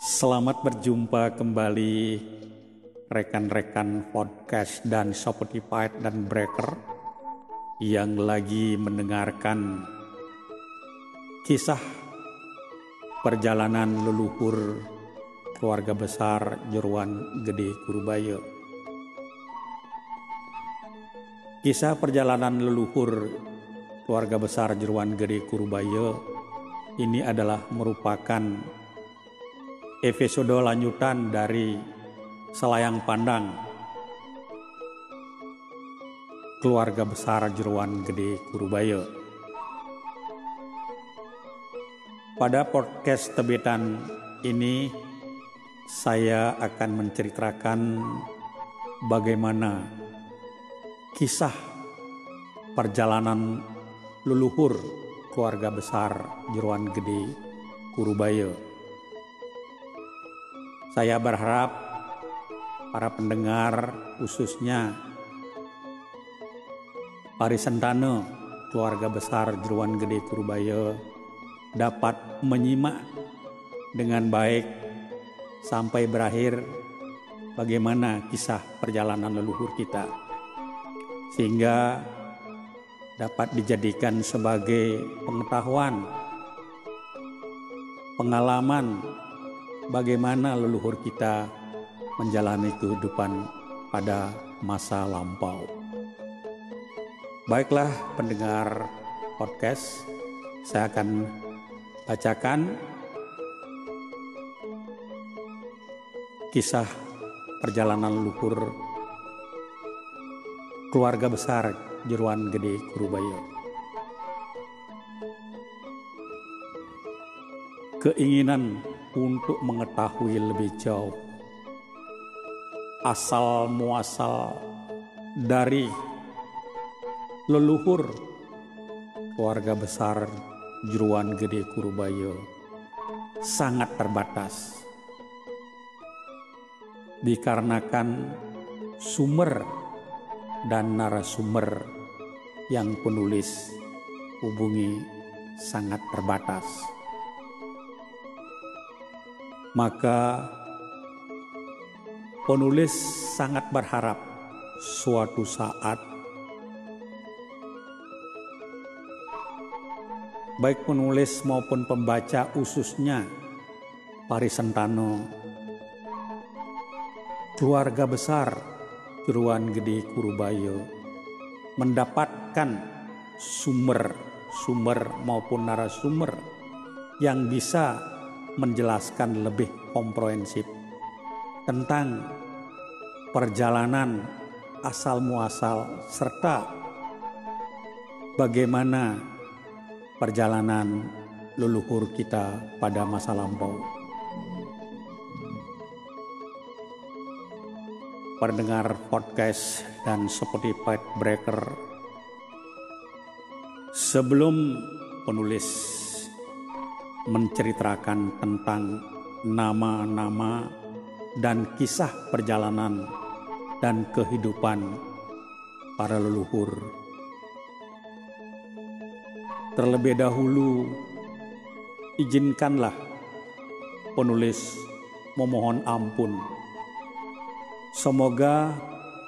Selamat berjumpa kembali rekan-rekan podcast dan Spotify dan Breaker yang lagi mendengarkan kisah perjalanan leluhur keluarga besar Jeruan Gede Kurubaya. Kisah perjalanan leluhur keluarga besar Jeruan Gede Kurubaya ini adalah merupakan episode lanjutan dari Selayang Pandang keluarga besar Jeruan Gede Kurubaya. Pada podcast tebetan ini saya akan menceritakan bagaimana kisah perjalanan leluhur keluarga besar Jeruan Gede Kurubaya. Saya berharap para pendengar khususnya Parisentano keluarga besar Jeruan Gede Kurbaya dapat menyimak dengan baik sampai berakhir bagaimana kisah perjalanan leluhur kita. Sehingga dapat dijadikan sebagai pengetahuan pengalaman bagaimana leluhur kita menjalani kehidupan pada masa lampau. Baiklah pendengar podcast, saya akan bacakan kisah perjalanan leluhur keluarga besar Jeruan Gede Kurubaya. Keinginan untuk mengetahui lebih jauh asal muasal dari leluhur keluarga besar Jeruan Gede Kurubaya sangat terbatas dikarenakan sumber dan narasumber yang penulis hubungi sangat terbatas maka penulis sangat berharap suatu saat baik penulis maupun pembaca khususnya Parisentano keluarga besar Jeruan Gede Kurubayo mendapatkan sumber-sumber maupun narasumber yang bisa menjelaskan lebih komprehensif tentang perjalanan asal muasal serta bagaimana perjalanan leluhur kita pada masa lampau. Pendengar podcast dan Spotify Breaker sebelum penulis menceritakan tentang nama-nama dan kisah perjalanan dan kehidupan para leluhur. Terlebih dahulu, izinkanlah penulis memohon ampun. Semoga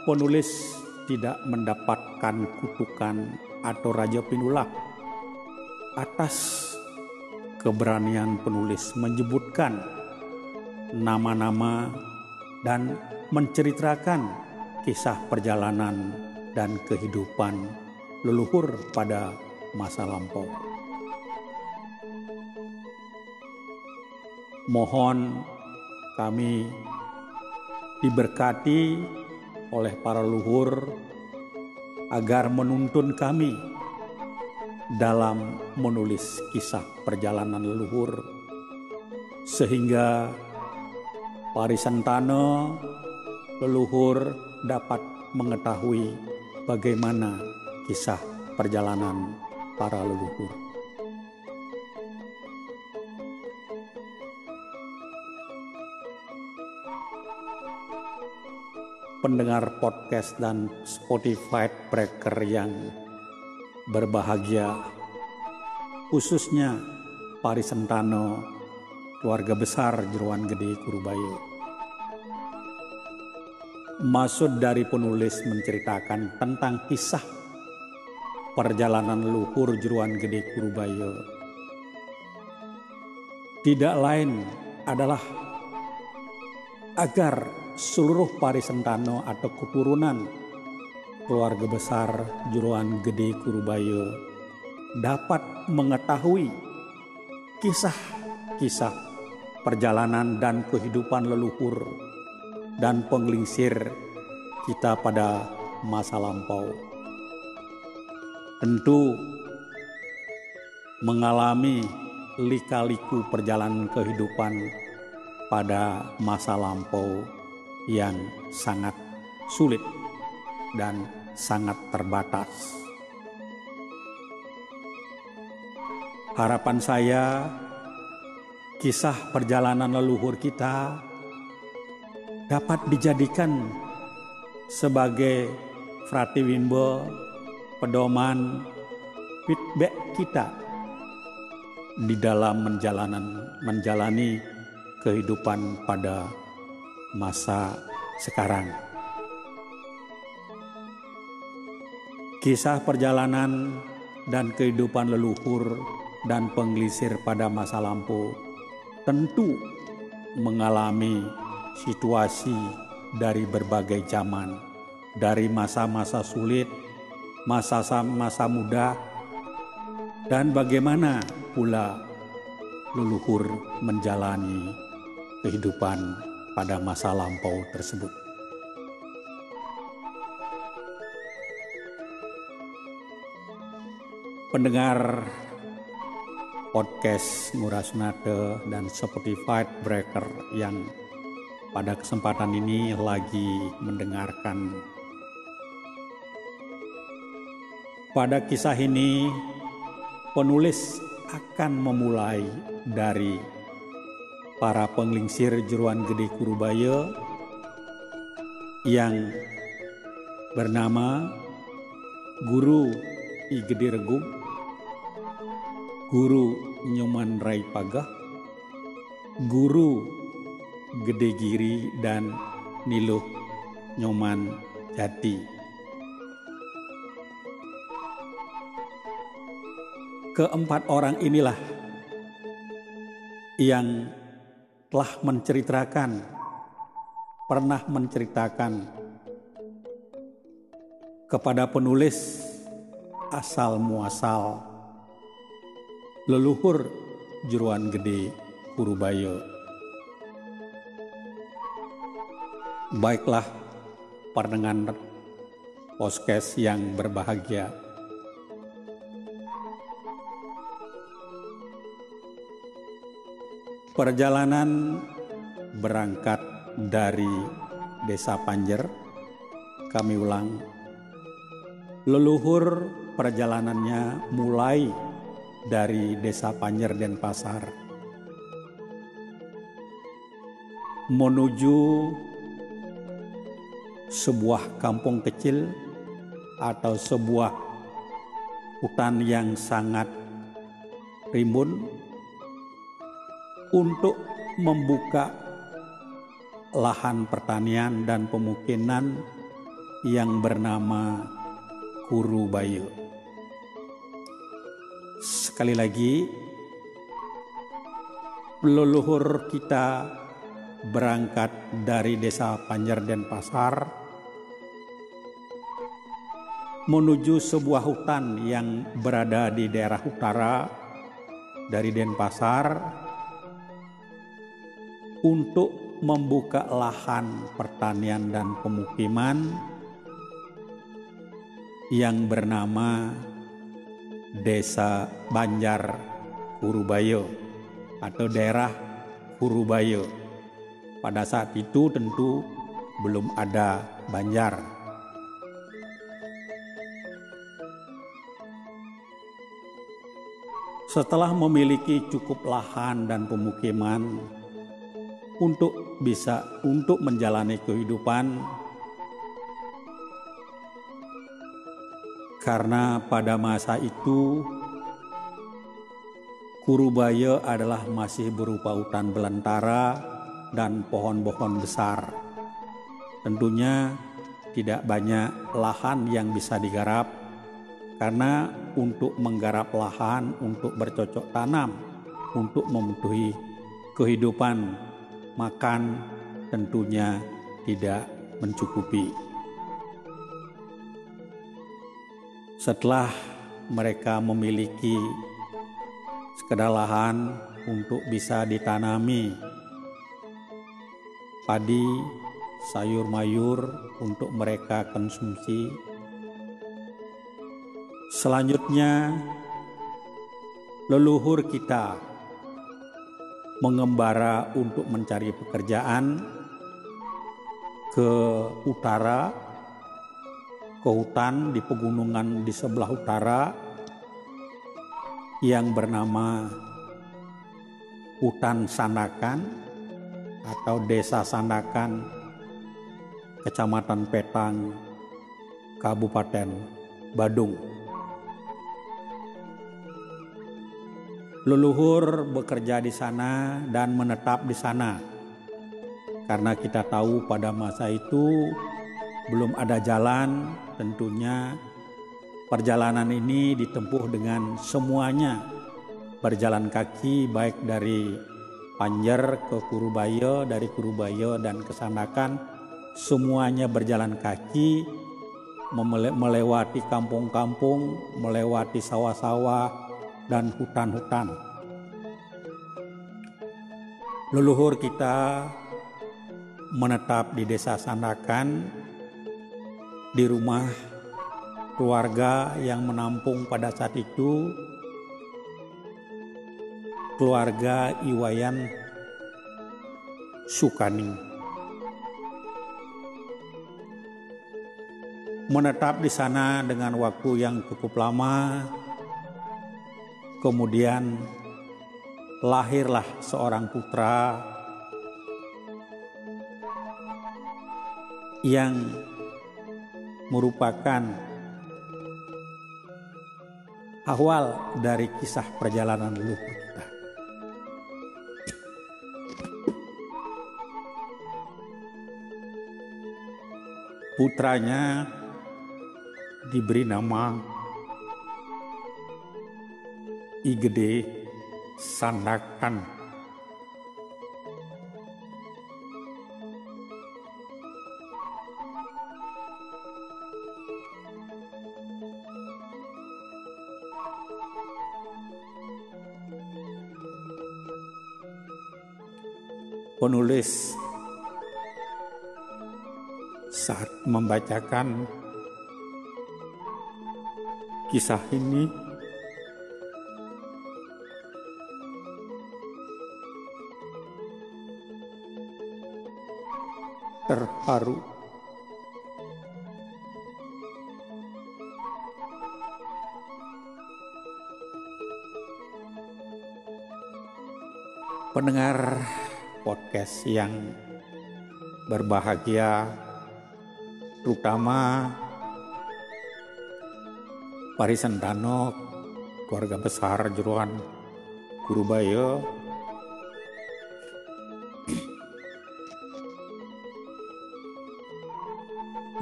penulis tidak mendapatkan kutukan atau raja pinulak atas keberanian penulis menyebutkan nama-nama dan menceritakan kisah perjalanan dan kehidupan leluhur pada masa lampau. Mohon kami diberkati oleh para leluhur agar menuntun kami dalam menulis kisah perjalanan leluhur sehingga Parisantana leluhur dapat mengetahui bagaimana kisah perjalanan para leluhur. Pendengar podcast dan Spotify Breaker yang berbahagia, khususnya Parisentano keluarga besar Jeruan Gede Kurubayo. Maksud dari penulis menceritakan tentang kisah perjalanan luhur Jeruan Gede Kurubayo. Tidak lain adalah agar seluruh parisentano atau keturunan keluarga besar Jeruan Gede Kurubayo dapat mengetahui kisah-kisah perjalanan dan kehidupan leluhur dan penglingsir kita pada masa lampau. Tentu mengalami lika-liku perjalanan kehidupan pada masa lampau yang sangat sulit dan sangat terbatas. Harapan saya, kisah perjalanan leluhur kita dapat dijadikan sebagai wimbo pedoman feedback kita di dalam menjalanan, menjalani kehidupan pada masa sekarang. Kisah perjalanan dan kehidupan leluhur dan penglisir pada masa lampau tentu mengalami situasi dari berbagai zaman, dari masa-masa sulit, masa-masa muda, dan bagaimana pula leluhur menjalani kehidupan pada masa lampau tersebut. Pendengar podcast Nguras Nade dan Spotify Breaker yang pada kesempatan ini lagi mendengarkan. Pada kisah ini, penulis akan memulai dari para penglingsir Jeruan Gede Kurubaya yang bernama Guru I Gede Regum Guru Nyoman Rai Pagah, Guru Gede Giri dan Niluh Nyoman Jati. Keempat orang inilah yang telah menceritakan, pernah menceritakan kepada penulis asal muasal leluhur Jeruan Gede Purubayo. Baiklah pendengar podcast yang berbahagia. Perjalanan berangkat dari Desa Panjer, kami ulang, leluhur perjalanannya mulai dari Desa Panjer dan Pasar menuju sebuah kampung kecil atau sebuah hutan yang sangat rimbun untuk membuka lahan pertanian dan pemukiman yang bernama Kuru Bayu. Sekali lagi, leluhur kita berangkat dari desa Panjer Pasar menuju sebuah hutan yang berada di daerah utara dari Denpasar untuk membuka lahan pertanian dan pemukiman yang bernama Desa Banjar Purubayo atau daerah Purubayo. Pada saat itu tentu belum ada Banjar. Setelah memiliki cukup lahan dan pemukiman untuk bisa untuk menjalani kehidupan karena pada masa itu Kurubaya adalah masih berupa hutan belantara dan pohon-pohon besar. Tentunya tidak banyak lahan yang bisa digarap karena untuk menggarap lahan untuk bercocok tanam untuk memenuhi kehidupan makan tentunya tidak mencukupi. Setelah mereka memiliki sekedar lahan untuk bisa ditanami padi, sayur mayur untuk mereka konsumsi. Selanjutnya, leluhur kita mengembara untuk mencari pekerjaan ke utara, ke hutan di pegunungan di sebelah utara yang bernama Hutan Sandakan atau Desa Sandakan, Kecamatan Petang, Kabupaten Badung. Leluhur bekerja di sana dan menetap di sana. Karena kita tahu pada masa itu belum ada jalan, tentunya Perjalanan ini ditempuh dengan semuanya berjalan kaki baik dari Panjer ke Kurubaya, dari Kurubaya dan ke Sandakan semuanya berjalan kaki melewati kampung-kampung, melewati sawah-sawah dan hutan-hutan. Leluhur kita menetap di desa Sandakan di rumah keluarga yang menampung pada saat itu keluarga Iwayan Sukani. Menetap di sana dengan waktu yang cukup lama, kemudian lahirlah seorang putra yang merupakan awal dari kisah perjalanan leluhur. Putranya diberi nama Igede Sandakan penulis. Saat membacakan kisah ini terharu. Pendengar podcast yang berbahagia, terutama Parisan Danok, keluarga besar Jeruan Kurubaya,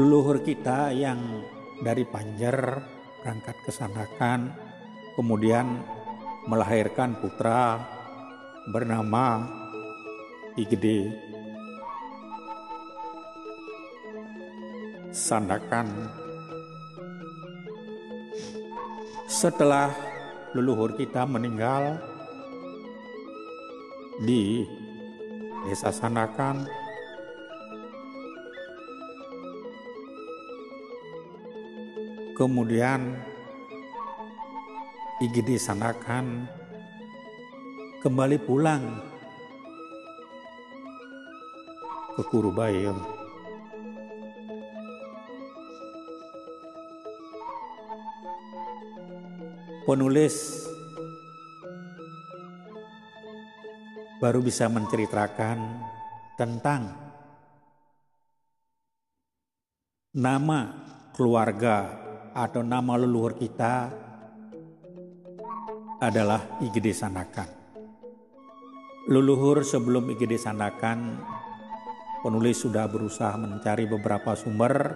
leluhur kita yang dari Panjer berangkat ke Sanakan, kemudian melahirkan putra bernama Igede Sandakan. Setelah leluhur kita meninggal di desa Sandakan kemudian Igede Sandakan kembali pulang Kurubaya. Penulis baru bisa menceritakan tentang nama keluarga atau nama leluhur kita adalah IGD Sandakan. Leluhur sebelum IGD Sandakan, penulis sudah berusaha mencari beberapa sumber,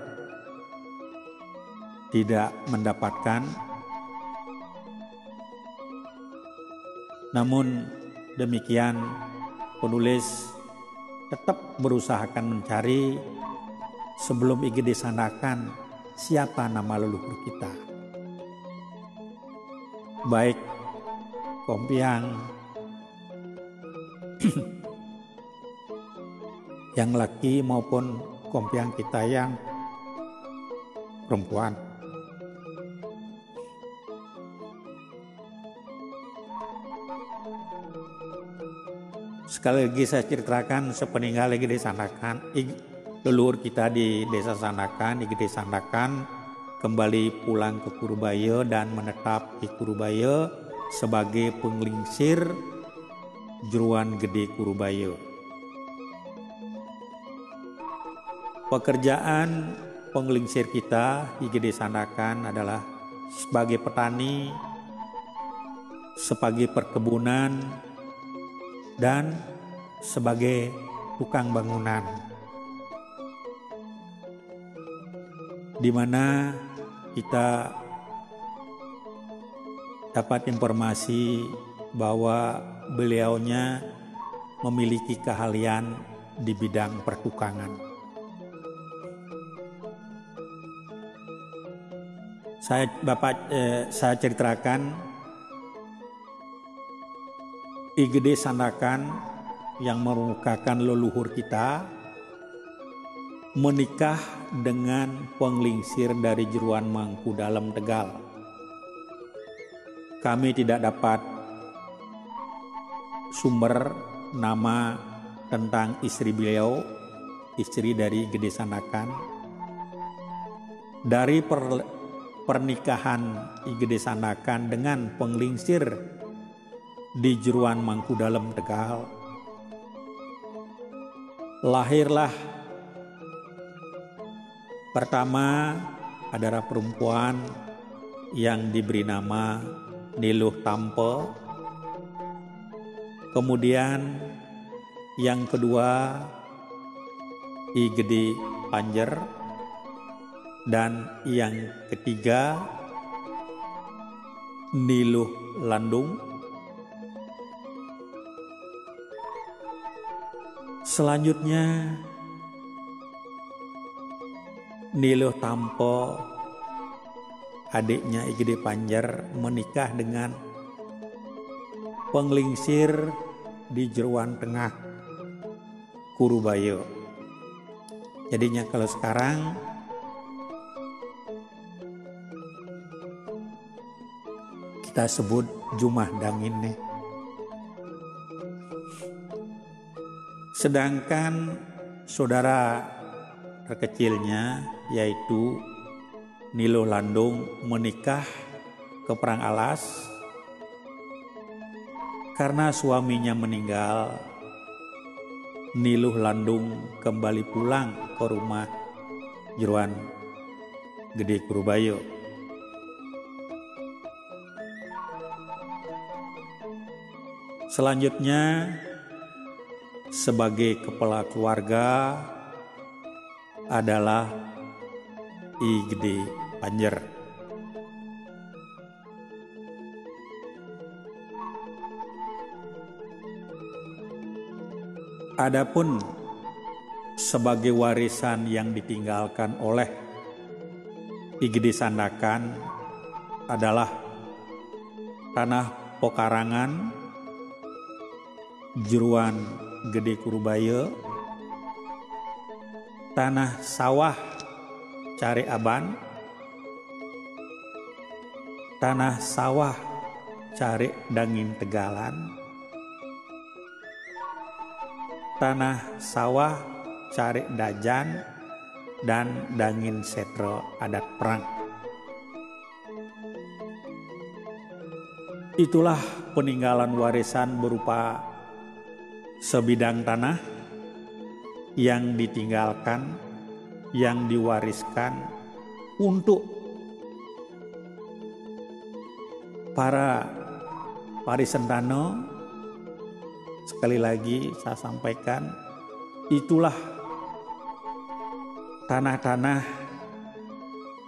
tidak mendapatkan. Namun demikian, penulis tetap berusahakan mencari sebelum IGD Sandakan siapa nama leluhur kita. Baik Kompiang yang laki maupun kompiang kita yang perempuan. Sekali lagi saya ceritakan sepeninggal lagi disanakan leluhur kita di desa Sandakan, di Gede Sandakan kembali pulang ke Kurubaya dan menetap di Kurubaya sebagai penglingsir Jeruan Gede Kurubaya. Pekerjaan penglingsir kita di Gede Sandakan adalah sebagai petani, sebagai perkebunan, dan sebagai tukang bangunan. di mana kita dapat informasi bahwa beliaunya memiliki keahlian di bidang pertukangan. Saya Bapak eh, saya ceritakan IGD Sandakan yang merupakan leluhur kita menikah dengan penglingsir dari Jeruan Mangku dalam Tegal. Kami tidak dapat sumber nama tentang istri beliau, istri dari Gede Sanakan. Dari per, pernikahan Gede Sanakan dengan penglingsir di Jeruan Mangku dalam Tegal, lahirlah Pertama adalah perempuan yang diberi nama Niluh Tampo. Kemudian yang kedua I Gede Panjer dan yang ketiga Niluh Landung. Selanjutnya Nilo Tampo adiknya Igede Panjar menikah dengan penglingsir di Jeruan Tengah Kurubayo. Jadinya kalau sekarang kita sebut Jumah Dangin nih. Sedangkan saudara terkecilnya yaitu Nilo Landung menikah ke Perang Alas karena suaminya meninggal Niluh Landung kembali pulang ke rumah Jeruan Gede Kurubayo. Selanjutnya sebagai kepala keluarga adalah I Gede Panjer. Adapun sebagai warisan yang ditinggalkan oleh I Gede Sandakan adalah tanah Pokarangan, Jeruan Gede Kurubaya, tanah sawah cari aban, tanah sawah cari dangin tegalan, tanah sawah cari dajan, dan dangin setro adat perang. Itulah peninggalan warisan berupa sebidang tanah yang ditinggalkan, yang diwariskan untuk para Parisentano. Sekali lagi saya sampaikan itulah tanah-tanah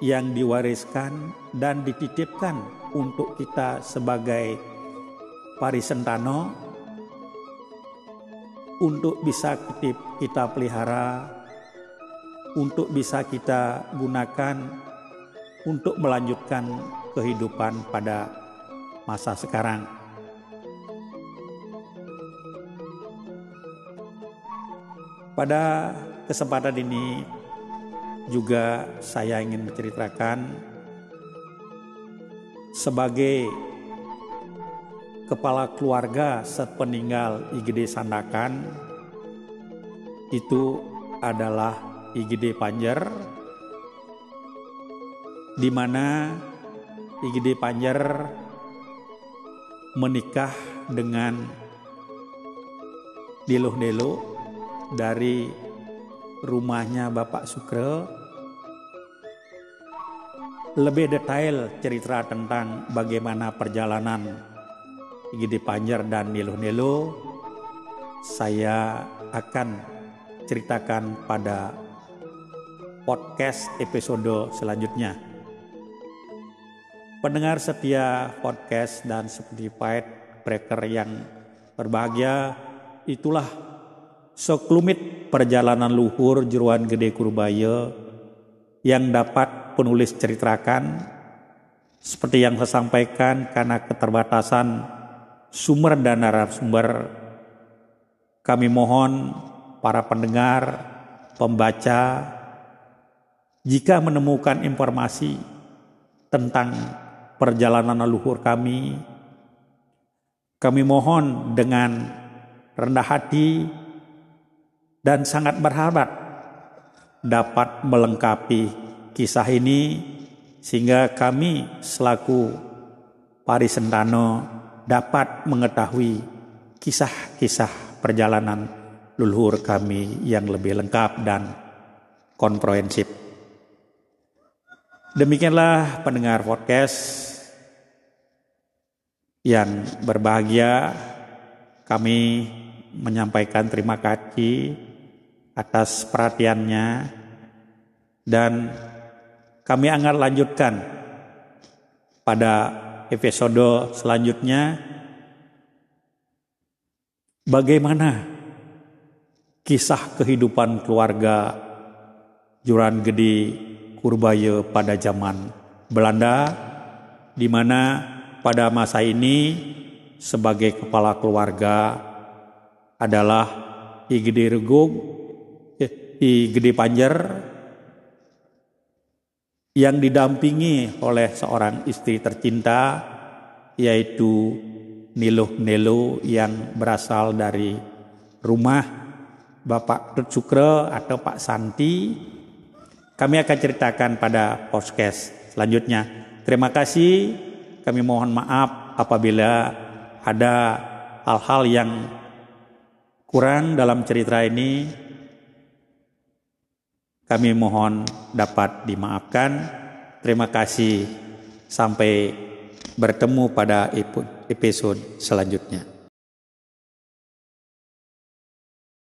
yang diwariskan dan dititipkan untuk kita sebagai parisentano untuk bisa kita pelihara, untuk bisa kita gunakan untuk melanjutkan kehidupan pada masa sekarang. Pada kesempatan ini juga saya ingin menceritakan sebagai kepala keluarga sepeninggal IGD Sandakan. Itu adalah IGD Panjer. Di mana IGD Panjer menikah dengan Diluh-Delu dari rumahnya Bapak Sukre lebih detail cerita tentang bagaimana perjalanan Gidi Panjer dan Nilu-Nilu saya akan ceritakan pada podcast episode selanjutnya. Pendengar setia podcast dan Spotify breaker yang berbahagia, itulah sekelumit perjalanan luhur jeruan gede Kurbaya yang dapat penulis ceritakan seperti yang saya sampaikan karena keterbatasan sumber dan narasumber kami mohon para pendengar, pembaca jika menemukan informasi tentang perjalanan leluhur kami kami mohon dengan rendah hati dan sangat berharap dapat melengkapi kisah ini sehingga kami selaku Parisentano dapat mengetahui kisah-kisah perjalanan leluhur kami yang lebih lengkap dan komprehensif. Demikianlah pendengar podcast yang berbahagia kami menyampaikan terima kasih atas perhatiannya dan kami akan lanjutkan pada episode selanjutnya. Bagaimana kisah kehidupan keluarga Juran Gede Kurbaya pada zaman Belanda di mana pada masa ini sebagai kepala keluarga adalah Igede Regog di Gede Panjer yang didampingi oleh seorang istri tercinta yaitu Niluh Nelo yang berasal dari rumah Bapak Tut Sukre atau Pak Santi. Kami akan ceritakan pada podcast selanjutnya. Terima kasih. Kami mohon maaf apabila ada hal-hal yang kurang dalam cerita ini. Kami mohon dapat dimaafkan. Terima kasih. Sampai bertemu pada episode selanjutnya.